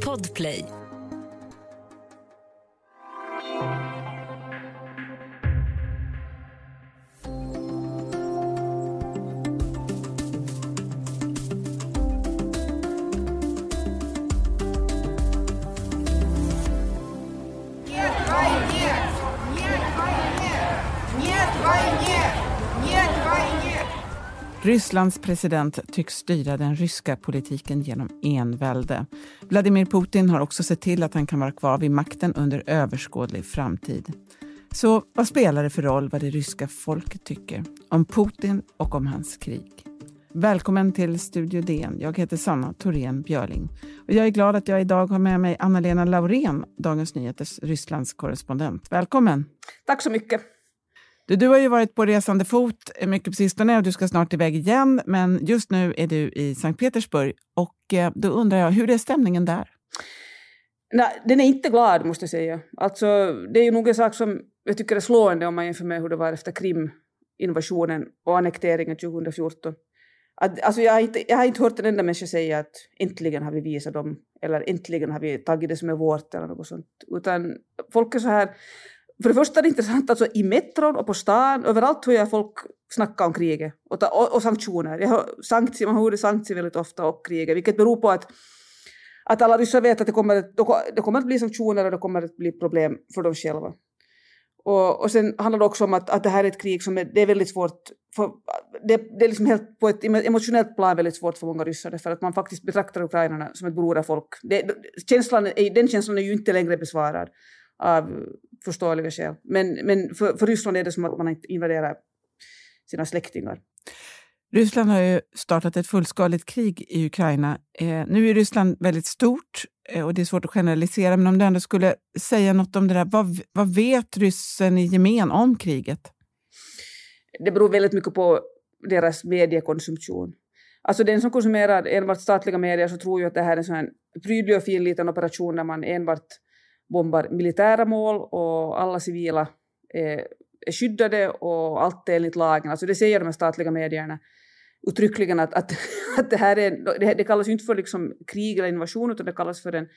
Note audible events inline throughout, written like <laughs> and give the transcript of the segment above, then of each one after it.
Podplay. Rysslands president tycks styra den ryska politiken genom envälde. Vladimir Putin har också sett till att han kan vara kvar vid makten under överskådlig framtid. Så vad spelar det för roll vad det ryska folket tycker om Putin och om hans krig? Välkommen till Studio DN. Jag heter Sanna Thorén Björling. Och jag är glad att jag idag har med mig Anna-Lena Laurén, Dagens Nyheters Rysslands korrespondent. Välkommen! Tack så mycket. Du, du har ju varit på resande fot mycket på sistone och du ska snart iväg igen. Men just nu är du i Sankt Petersburg och eh, då undrar jag, hur är stämningen där? Nej, den är inte glad måste jag säga. Alltså, det är ju nog en sak som jag tycker är slående om man jämför med hur det var efter Krim-invasionen och annekteringen 2014. Att, alltså jag, har inte, jag har inte hört en enda människa säga att äntligen har vi visat dem eller äntligen har vi tagit det som är vårt eller något sånt. Utan folk är så här... För det första är det intressant, alltså i metron och på stan, överallt hör jag folk snacka om kriget och, ta, och, och sanktioner. Jag hör sanktioner, man hör sanktioner väldigt ofta och kriget, vilket beror på att att alla ryssar vet att det kommer, det kommer att bli sanktioner och det kommer att bli problem för dem själva. Och, och sen handlar det också om att, att det här är ett krig som är, det är väldigt svårt, för, det, det är liksom helt på ett emotionellt plan väldigt svårt för många ryssar för att man faktiskt betraktar ukrainarna som ett broderfolk. Det, känslan är, den känslan är ju inte längre besvarad av förståeliga skäl. Men, men för, för Ryssland är det som att man inte invaderar sina släktingar. Ryssland har ju startat ett fullskaligt krig i Ukraina. Eh, nu är Ryssland väldigt stort eh, och det är svårt att generalisera, men om du ändå skulle säga något om det där, vad, vad vet ryssen i gemen om kriget? Det beror väldigt mycket på deras mediekonsumtion. Alltså den som konsumerar enbart statliga medier så tror ju att det här är en sån här prydlig och fin liten operation där man enbart bombar militära mål och alla civila är, är skyddade och allt är enligt lagen. Alltså det säger de här statliga medierna uttryckligen att, att, <laughs> att det här är, det, det kallas ju inte för liksom krig eller invasion utan det kallas för en,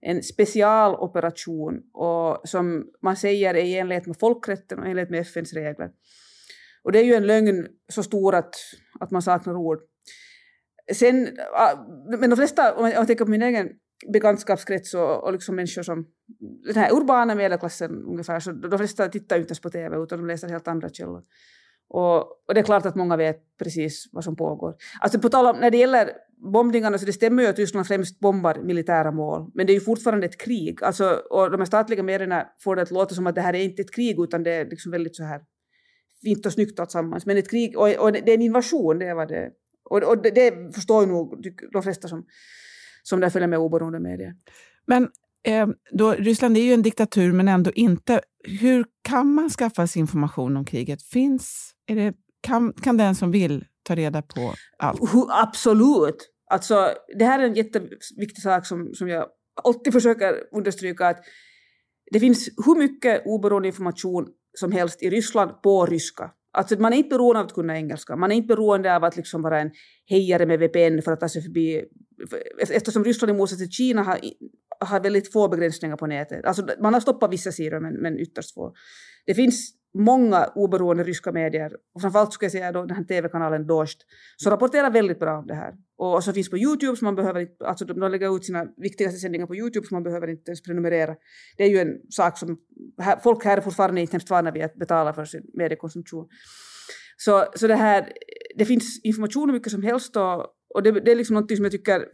en specialoperation och som man säger är i enlighet med folkrätten och i enlighet med FNs regler. Och det är ju en lögn så stor att, att man saknar ord. Sen, ah, men de flesta, om jag tänker på min egen bekantskapskrets och, och liksom människor som den här urbana medelklassen ungefär, så de flesta tittar ju inte ens på TV utan de läser helt andra källor. Och, och, det är klart att många vet precis vad som pågår. Alltså på tal om, när det gäller bombningarna så det stämmer ju att Ryssland främst bombar militära mål, men det är ju fortfarande ett krig. Alltså, och de här statliga medierna får det att låta som att det här är inte ett krig utan det är liksom väldigt så här fint och snyggt tillsammans. Men ett krig, och, och det är en invasion, det är vad det Och, och det, det förstår ju nog de flesta som, som där följer med oberoende medier. Men eh, då, Ryssland är ju en diktatur, men ändå inte. Hur kan man skaffa sig information om kriget? Finns, är det, kan, kan den som vill ta reda på allt? Absolut! Alltså, det här är en jätteviktig sak som, som jag alltid försöker understryka. att Det finns hur mycket oberoende information som helst i Ryssland på ryska. Alltså man är inte beroende av att kunna engelska. Man är inte beroende av att liksom vara en hejare med VPN för att ta sig förbi. Eftersom Ryssland i motsats till Kina har, har väldigt få begränsningar på nätet. Alltså man har stoppat vissa sidor men, men ytterst få. Det finns många oberoende ryska medier, och framförallt skulle jag säga då den här tv-kanalen Dost, som rapporterar väldigt bra om det här. Och, och som finns på Youtube, så man behöver inte, alltså de, de lägger ut sina viktigaste sändningar på Youtube, så man behöver inte ens prenumerera. Det är ju en sak som, här, folk här är fortfarande inte hemskt vana vid att betala för sin mediekonsumtion. Så, så det här, det finns information hur mycket som helst och, och det, det är liksom någonting som jag tycker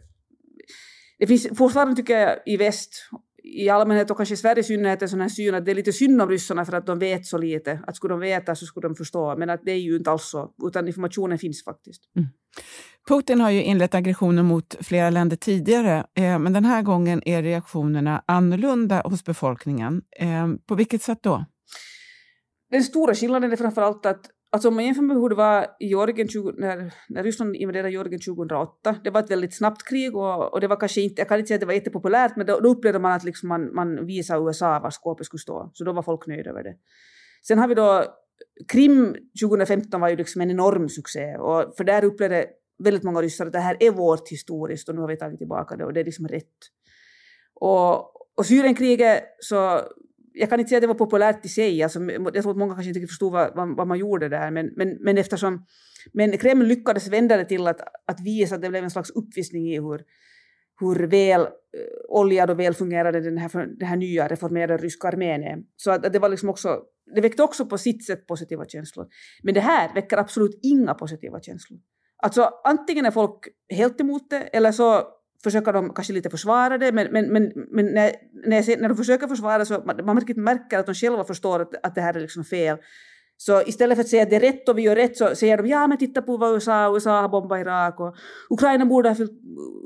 det finns fortfarande, tycker jag, i väst i allmänhet och kanske i Sverige i synnerhet en sån här syn att det är lite synd om ryssarna för att de vet så lite. Att skulle de veta så skulle de förstå. Men att det är ju inte alls så, utan informationen finns faktiskt. Mm. Putin har ju inlett aggressioner mot flera länder tidigare, eh, men den här gången är reaktionerna annorlunda hos befolkningen. Eh, på vilket sätt då? Den stora skillnaden är framför allt att Alltså om man jämför med hur det var i Georgien 20, när, när Ryssland invaderade Georgien 2008, det var ett väldigt snabbt krig och, och det var kanske inte, jag kan inte säga att det var jättepopulärt, men då, då upplevde man att liksom man, man visade USA var skåpet skulle stå, så då var folk nöjda över det. Sen har vi då Krim 2015 var ju liksom en enorm succé och för där upplevde väldigt många ryssar att det här är vårt historiskt och nu har vi tagit tillbaka det och det är liksom rätt. Och, och Syrienkriget så jag kan inte säga att det var populärt i sig, alltså, jag tror att många kanske inte förstod vad, vad, vad, man gjorde där, men, men, men eftersom men Kreml lyckades vända det till att, att visa att det blev en slags uppvisning i hur, hur väl eh, oljad och välfungerande den här, den här nya reformerade ryska armén är. Så att, att det var liksom också, det väckte också på sitt sätt positiva känslor. Men det här väcker absolut inga positiva känslor. Alltså antingen är folk helt emot det eller så försöker de kanske lite försvara det, men, men, men, men när, när, ser, när de försöker försvara så man, man märker att de själva förstår att, att det här är liksom fel. Så istället för att säga att det är rätt och vi gör rätt så säger de ja men titta på vad USA, USA har bombat Irak och Ukraina borde ha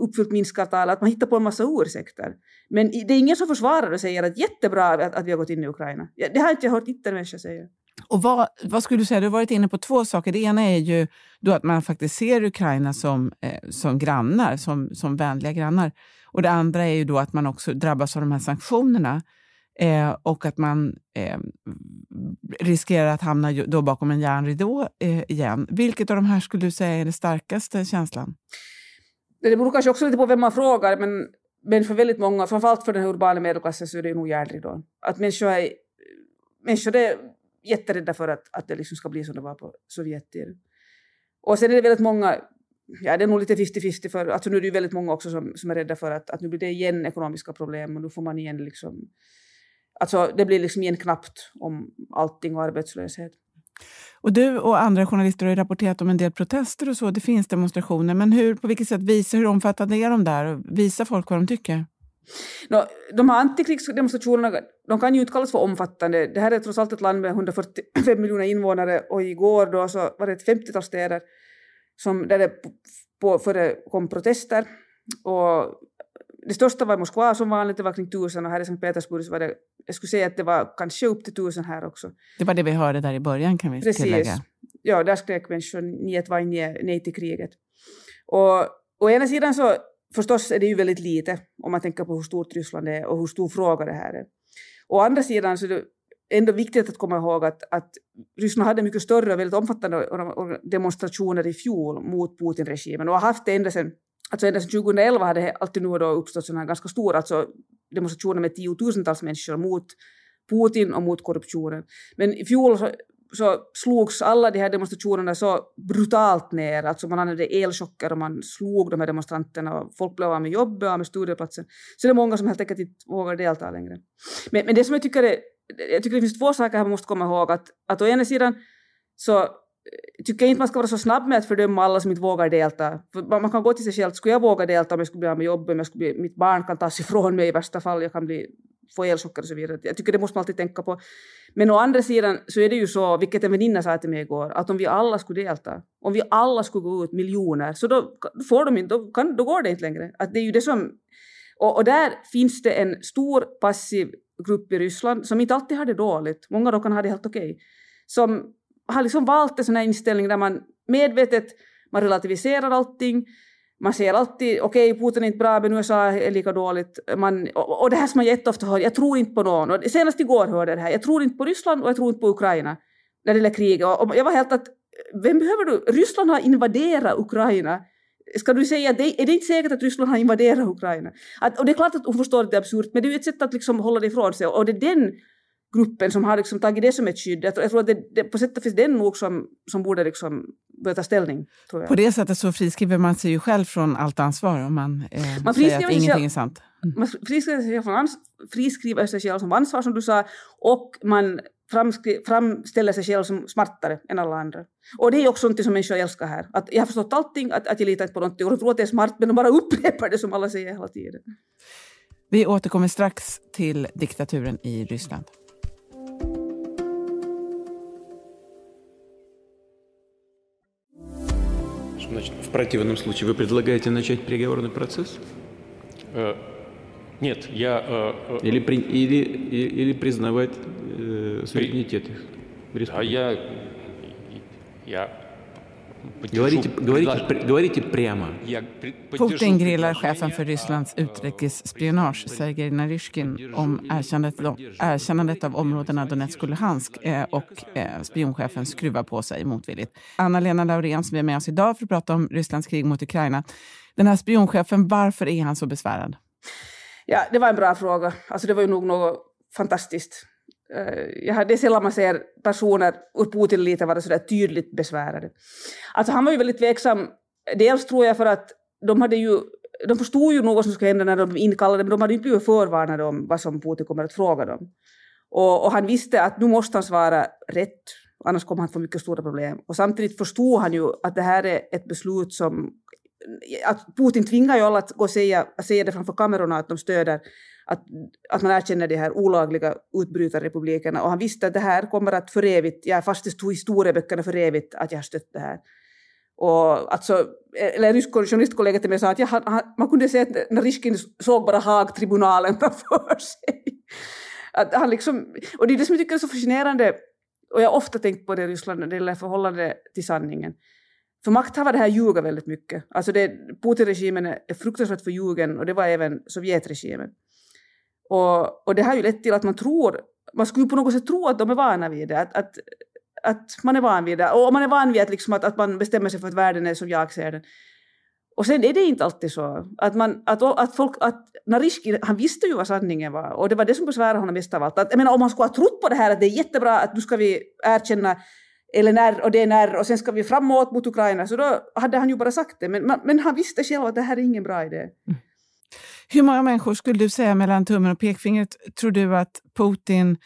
uppfyllt Minskavtalet, att man hittar på en massa ursäkter. Men det är ingen som försvarar och säger att jättebra att, att vi har gått in i Ukraina. Det har inte jag hört inte en människa säga. Och vad, vad skulle du säga, du har varit inne på två saker. Det ena är ju då att man faktiskt ser Ukraina som, eh, som grannar, som, som vänliga grannar. Och det andra är ju då att man också drabbas av de här sanktionerna eh, och att man eh, riskerar att hamna då bakom en järnridå eh, igen. Vilket av de här skulle du säga är den starkaste känslan? Det beror kanske också lite på vem man frågar, men, men för väldigt många, framförallt för den urbana medelklassen, så är det nog järnridån. Att människor är, människor är jätterädda för att, att det liksom ska bli som det var på Sovjettiden. Och sen är det väldigt många, ja det är nog lite 50-50 för, alltså nu är det ju väldigt många också som, som är rädda för att, att nu blir det igen ekonomiska problem och nu får man igen liksom, alltså det blir liksom igen knappt om allting och arbetslöshet. Och du och andra journalister har rapporterat om en del protester och så, det finns demonstrationer, men hur, på vilket sätt visar, hur omfattande är de där visar folk vad de tycker? No, de här antikrigsdemonstrationerna de kan ju inte kallas för omfattande. Det här är trots allt ett land med 145 miljoner invånare och igår då så var det ett 50-tal städer som, där det på, förekom protester. Och det största var i Moskva som vanligt, det var kring tusen och här i Sankt Petersburg så var det, jag skulle säga att det var kanske upp till tusen här också. Det var det vi hörde där i början kan vi Precis. tillägga. Ja, där skrek människor niet nej till kriget. Och å ena sidan så förstås är det ju väldigt lite om man tänker på hur stort Ryssland är och hur stor fråga det här är. Å andra sidan så är det ändå viktigt att komma ihåg att, att Ryssland hade mycket större och väldigt omfattande demonstrationer i fjol mot Putin-regimen och har haft det ända sedan Alltså ända sedan 2011 hade alltid nu då uppstått sådana här ganska stora alltså demonstrationer med tiotusentals människor mot Putin och mot korruptionen. Men i fjol så slogs alla de här demonstrationerna så brutalt ner. Alltså man använde elchocker och man slog de här demonstranterna och folk blev av med jobbet och med studieplatsen. Så det är många som helt enkelt inte vågar delta längre. Men, men det som jag tycker är, jag tycker det finns två saker här man måste komma ihåg. Att, att å ena sidan så eh, tycker jag inte man ska vara så snabb med att fördöma alla som inte vågar delta. För man kan gå till sig själv, skulle jag våga delta om jag skulle bli av med jobbet, om jag skulle bli, mitt barn kan tas ifrån mig i värsta fall, jag kan bli få elchocker och så vidare. Jag tycker det måste man alltid tänka på. Men å andra sidan så är det ju så, vilket en väninna sa till mig igår, att om vi alla skulle delta, om vi alla skulle gå ut miljoner, så då får de inte, då, kan, då går det inte längre. Att det är ju det som, och, och där finns det en stor passiv grupp i Ryssland som inte alltid har det dåligt, många då kan ha det helt okej, okay, som har liksom valt en sån här inställning där man medvetet man relativiserar allting, man säger alltid okej, okay, Putin är inte bra, men USA är lika dåligt. Man, och, och det här som man jätteofta hör, jag tror inte på någon. Och senast igår hörde jag det här, jag tror inte på Ryssland och jag tror inte på Ukraina när det gäller kriget. Och, och jag var helt att, vem behöver du? Ryssland har invaderat Ukraina. Ska du säga, det, är det inte säkert att Ryssland har invaderat Ukraina? Att, och det är klart att hon förstår att det är absurt, men det är ju ett sätt att liksom hålla det ifrån sig. Och det är den gruppen som har liksom tagit det som ett skydd. Jag tror, jag tror att det, det, på sätt och vis den nog som, som borde liksom börja ta ställning. På det sättet så friskriver man sig ju själv från allt ansvar om man, eh, man säger att ingenting själv, är sant. Mm. Man friskriver sig, från ans, friskriver sig själv som ansvar som du sa och man framställer sig själv som smartare än alla andra. Och det är också något som människor älskar här. Att jag har förstått allting, att, att jag litar inte på någonting och jag tror att det är smart men de bara <laughs> upprepar det som alla säger hela tiden. Vi återkommer strax till diktaturen i Ryssland. Значит, в противном случае вы предлагаете начать переговорный процесс? Э, нет, я... Э, э или, при, или, или, или признавать э, суверенитет их. А я, я Говорите, говорите, говорите прямо. Putin grillar chefen för Rysslands utrikesspionage, Sergej Naryshkin, om erkännandet, erkännandet av områdena Donetsk och Luhansk eh, och eh, spionchefen skruvar på sig motvilligt. Anna-Lena Laurén som är med oss idag för att prata om Rysslands krig mot Ukraina. Den här spionchefen, varför är han så besvärad? Ja, det var en bra fråga. Alltså det var ju nog något fantastiskt. Eh, jag, det är sällan man ser personer ur Putin-eliten vara sådär tydligt besvärade. Alltså han var ju väldigt tveksam. Dels tror jag för att de hade ju de förstod ju nog vad som skulle hända när de blev inkallade, men de hade inte blivit förvarnade om vad som Putin kommer att fråga dem. Och, och, han visste att nu måste han svara rätt, annars kommer han få mycket stora problem. Och samtidigt förstod han ju att det här är ett beslut som... Att Putin tvingar ju alla att gå och säga, säga det framför kamerorna att de stöder att, att man erkänner de här olagliga utbrytarrepublikerna. Och han visste att det här kommer att för evigt, jag är fast i historieböckerna för evigt att jag har stött det här. Och alltså, eh, eller en rysk journalistkollega till mig sa att jag, han, man kunde se att Narishkin såg bara Haagtribunalen <laughs> framför sig. Att han liksom, och det är det som jag tycker är så fascinerande, och jag har ofta tänkt på det i Ryssland när det gäller förhållande till sanningen. För makthavare här ljuger väldigt mycket. Alltså Putin-regimen är fruktansvärt förljugen och det var även Sovjetregimen. Och, och det har ju lett till att man tror, man skulle på något sätt tro att de är vana vid det, att, att, att man är van vid det. Och man är van vid att, liksom att, att man bestämmer sig för att världen är som jag ser den. Och sen är det inte alltid så. Att, man, att, att folk, att Narishki, han visste ju vad sanningen var och det var det som besvärade honom mest av allt. Att, jag menar, om han skulle ha trott på det här att det är jättebra att nu ska vi erkänna LNR och DNR och sen ska vi framåt mot Ukraina, så då hade han ju bara sagt det. Men, men han visste själv att det här är ingen bra idé. Mm. Hur många människor skulle du säga mellan tummen och pekfingret tror du att Putin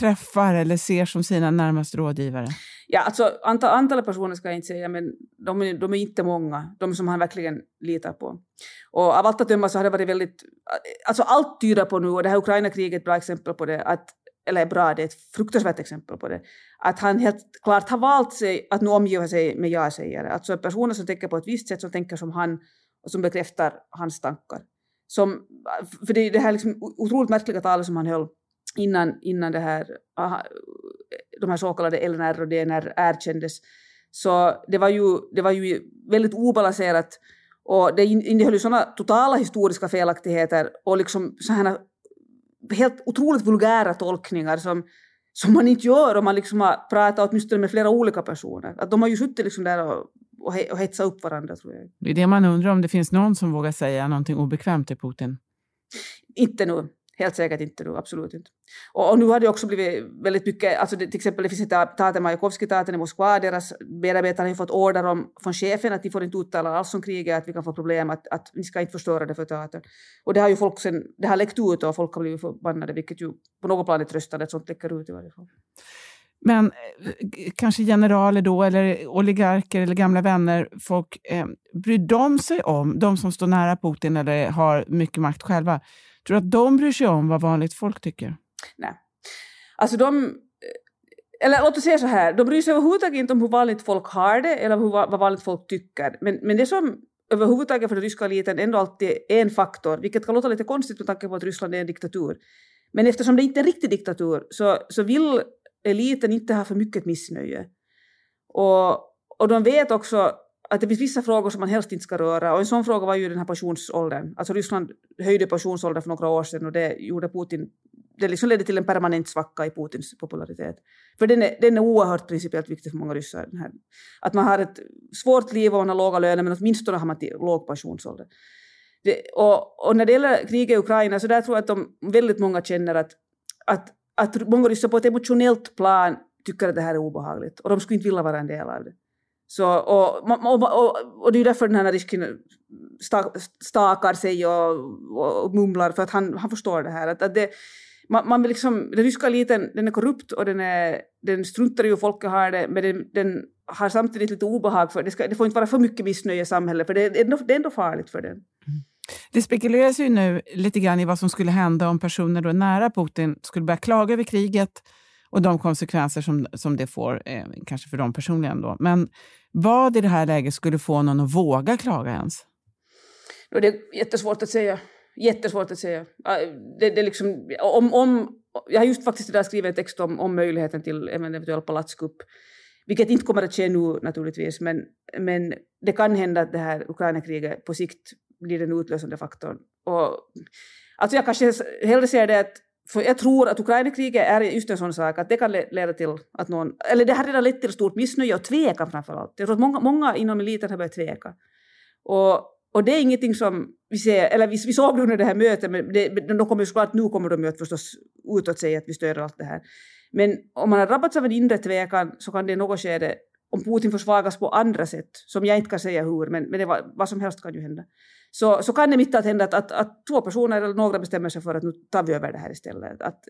träffar eller ser som sina närmaste rådgivare? Ja, alltså antal, antalet personer ska jag inte säga, men de är, de är inte många, de som han verkligen litar på. Och av allt att döma så har det varit väldigt... Alltså allt tyder på nu, och det här Ukraina-kriget är ett bra exempel på det, att, eller bra, det är ett fruktansvärt exempel på det, att han helt klart har valt sig att nu omgiva sig med ja-sägare. Alltså personer som tänker på ett visst sätt, som tänker som han och som bekräftar hans tankar. Som, för det är det här liksom otroligt märkliga talet som han höll innan, innan det här, de här så kallade LNR och DNR erkändes. Så det var ju, det var ju väldigt obalanserat och det innehöll ju sådana totala historiska felaktigheter och liksom sådana helt otroligt vulgära tolkningar som, som man inte gör om man liksom har pratat åtminstone med flera olika personer. Att de har ju suttit liksom där och och, he och hetsa upp varandra. tror jag. Det är det man undrar, om det finns någon som vågar säga någonting obekvämt till Putin? Inte nu. Helt säkert inte nu, absolut inte. Och, och, nu har det också blivit väldigt mycket, alltså det, till exempel det finns ett Tate Majakovskij-teatern i Moskva, deras medarbetare har fått order om, från chefen att de får inte uttala alls om kriget, att vi kan få problem, att, att ni ska inte förstöra det för teatern. Och det har ju folk sen, det har läckt ut och folk har blivit förbannade, vilket ju på något plan är tröstande att sånt läcker ut i varje fall. Men eh, kanske generaler då, eller oligarker eller gamla vänner, folk, eh, bryr de sig om, de som står nära Putin eller har mycket makt själva, tror du att de bryr sig om vad vanligt folk tycker? Nej. Alltså de, eh, eller låt oss säga så här, de bryr sig överhuvudtaget inte om hur vanligt folk har det eller hur, vad vanligt folk tycker. Men, men det som överhuvudtaget för den ryska eliten ändå alltid är en faktor, vilket kan låta lite konstigt med tanke på att Ryssland är en diktatur. Men eftersom det inte är en riktig diktatur så, så vill eliten inte har för mycket missnöje. Och, och de vet också att det finns vissa frågor som man helst inte ska röra och en sån fråga var ju den här pensionsåldern. Alltså Ryssland höjde pensionsåldern för några år sedan och det gjorde Putin det liksom ledde till en permanent svacka i Putins popularitet. För den är, den är oerhört principiellt viktig för många ryssar. Den här. Att man har ett svårt liv och man har låga löner men åtminstone har man till låg pensionsålder. Det, och, och när det gäller kriget i Ukraina så där tror jag att de, väldigt många känner att, att att många ryssar på ett emotionellt plan tycker att det här är obehagligt och de skulle inte vilja vara en del av det. Så, och, och, och, och det är därför den här Narishkin stakar sig och, och mumlar, för att han, han förstår det här. Att, att det, man, man vill liksom, den ryska eliten den är korrupt och den, är, den struntar i hur folket har det, men den, den har samtidigt lite obehag för det. Ska, det får inte vara för mycket missnöje i samhället, för det är ändå, det är ändå farligt för den. Mm. Det spekuleras ju nu lite grann i vad som skulle hända om personer då nära Putin skulle börja klaga över kriget och de konsekvenser som, som det får, eh, kanske för dem personligen. Då. Men vad i det här läget skulle få någon att våga klaga ens? Det är jättesvårt att säga. Jättesvårt att säga. Det, det liksom, om, om, jag har just faktiskt där skrivit en text om, om möjligheten till en eventuell palatskupp. Vilket inte kommer att ske nu naturligtvis, men, men det kan hända att det här Ukraina-kriget på sikt blir den utlösande faktorn. Och, alltså jag kanske hellre ser det att för jag tror att Ukrainakriget är just en sån sak att det kan leda till att någon, eller det har redan lett till stort missnöje och tvekan framför allt. Jag tror att många, många inom eliten har börjat tveka. Och, och det är ingenting som vi ser, eller vi, vi såg under det här mötet, men det, de kommer ju såklart, nu kommer de ju att förstås utåt säga att vi stöder allt det här. Men om man har drabbats av en inre tvekan så kan det i något skede, om Putin försvagas på andra sätt, som jag inte kan säga hur, men, men det var, vad som helst kan ju hända, så, så kan det mitt att hända att, att, att, två personer eller några bestämmer sig för att nu tar vi över det här istället. Att,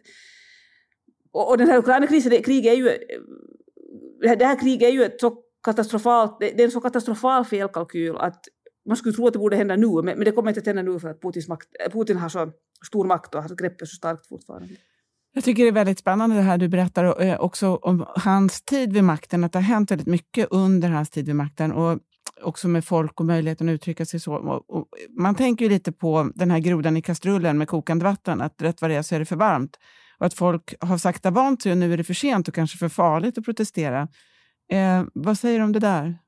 och, och den här Ukraina-krisen, det, krig är ju, eh, det här kriget är ju ett så katastrofalt, det, det är en så katastrofal felkalkyl att man skulle tro att det borde hända nu, men, men det kommer inte att hända nu för att Putins makt, eh, Putin har så stor makt och har greppet så starkt fortfarande. Jag tycker det är väldigt spännande det här du berättar eh, också om hans tid vid makten, att det har hänt väldigt mycket under hans tid vid makten och också med folk och möjligheten att uttrycka sig så. Och, och man tänker ju lite på den här grodan i kastrullen med kokande vatten, att rätt vad det är så är det för varmt. Och att folk har sakta vant sig och nu är det för sent och kanske för farligt att protestera. Eh, vad säger du om det där?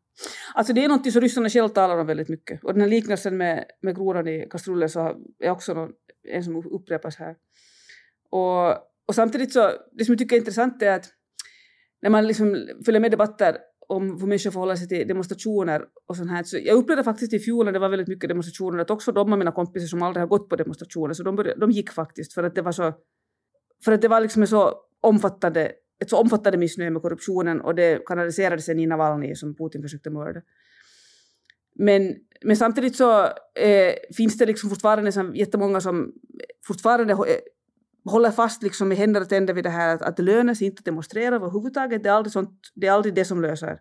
Alltså det är något som ryssarna själva talar om väldigt mycket. Och den här liknelsen med, med grodan i kastrullen så är också någon, en som upprepas här. Och, och samtidigt så, det som jag tycker är intressant är att när man liksom följer med debatter om hur människor förhåller sig till demonstrationer och sånt här. Så jag upplevde faktiskt i fjol när det var väldigt mycket demonstrationer att också de av mina kompisar som aldrig har gått på demonstrationer, så de, började, de gick faktiskt för att det var så, för att det var liksom så omfattande, ett så omfattande missnöje med korruptionen och det kanaliserade sen i Navalnyj som Putin försökte mörda. Men, men samtidigt så eh, finns det liksom fortfarande liksom jättemånga som fortfarande eh, håller fast liksom med händer och tänder vid det här att, att det lönar sig inte att demonstrera överhuvudtaget. Det är aldrig, sånt, det, är aldrig det som löser,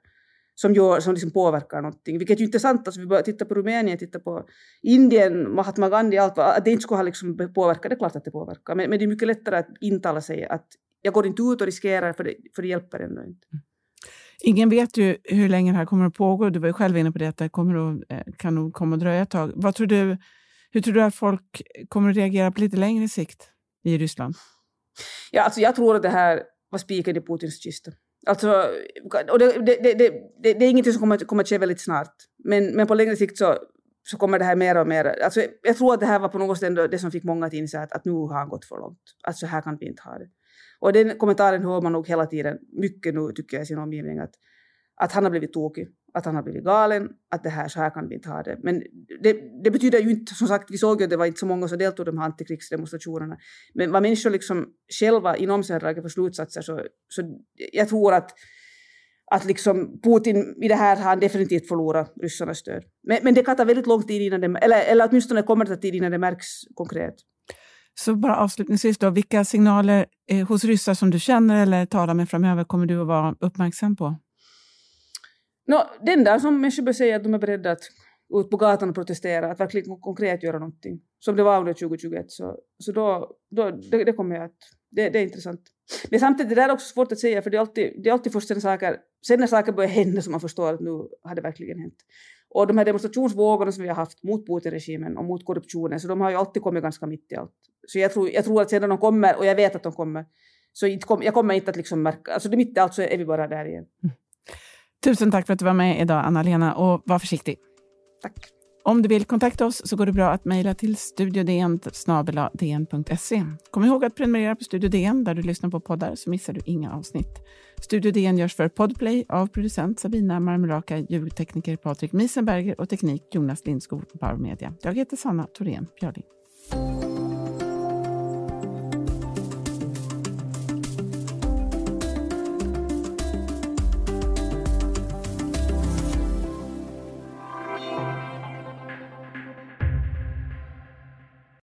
som, gör, som liksom påverkar någonting. Vilket är intressant, alltså vi börjar titta på Rumänien, titta på Indien, Mahatma Gandhi, allt, att det inte skulle ha liksom påverkat, det är klart att det påverkar. Men, men det är mycket lättare att intala sig att jag går inte ut och riskerar för det, för det hjälper ändå inte. Mm. Ingen vet ju hur länge det här kommer att pågå. Du var ju själv inne på det, att det kommer att, eh, kan nog komma att dröja ett tag. Vad tror du, hur tror du att folk kommer att reagera på lite längre sikt? I Ryssland? Ja, alltså jag tror att det här var spiken i Putins kista. Alltså, och det, det, det, det, det är ingenting som kommer, kommer att ske väldigt snart. Men, men på längre sikt så, så kommer det här mer och mer... Alltså, jag tror att det här var på något sätt det som fick många att inse att, att nu har han gått för långt. Att så här kan vi inte ha det. Och den kommentaren hör man nog hela tiden, mycket nu tycker jag i sin omgivning, att, att han har blivit tokig att han har blivit galen, att det här, så här kan vi inte ha det. Men det, det betyder ju inte, som sagt, vi såg ju att det var inte så många som deltog i de här antikrigsdemonstrationerna. Men vad människor liksom själva inom sig har för slutsatser så, så jag tror att att liksom Putin i det här har han definitivt förlorat ryssarnas stöd. Men, men det kan ta väldigt lång tid innan det, eller, eller åtminstone kommer det ta tid innan det märks konkret. Så bara avslutningsvis då, vilka signaler eh, hos ryssar som du känner eller talar med framöver kommer du att vara uppmärksam på? No, den där som människor börjar säga att de är beredda att ut på gatan och protestera, att verkligen konkret göra någonting, som det var under 2021, så, så då, då det, det kommer jag att... Det, det är intressant. Men samtidigt, det där är också svårt att säga, för det är alltid, det är alltid först när saker, sen när saker börjar hända som man förstår att nu har det verkligen hänt. Och de här demonstrationsvågorna som vi har haft mot Putin-regimen och mot korruptionen, så de har ju alltid kommit ganska mitt i allt. Så jag tror, jag tror att sedan de kommer, och jag vet att de kommer, så jag kommer inte att liksom märka, alltså mitt i allt så är vi bara där igen. Mm. Tusen tack för att du var med idag, Anna-Lena, och var försiktig. Tack. Om du vill kontakta oss så går det bra att mejla till studiodn Kom ihåg att prenumerera på Studio DN där du lyssnar på poddar så missar du inga avsnitt. Studio DN görs för Podplay av producent Sabina Marmelaka, ljudtekniker Patrik Miesenberger och teknik Jonas Lindskog på Power Media. Jag heter Sanna Thorén Björling.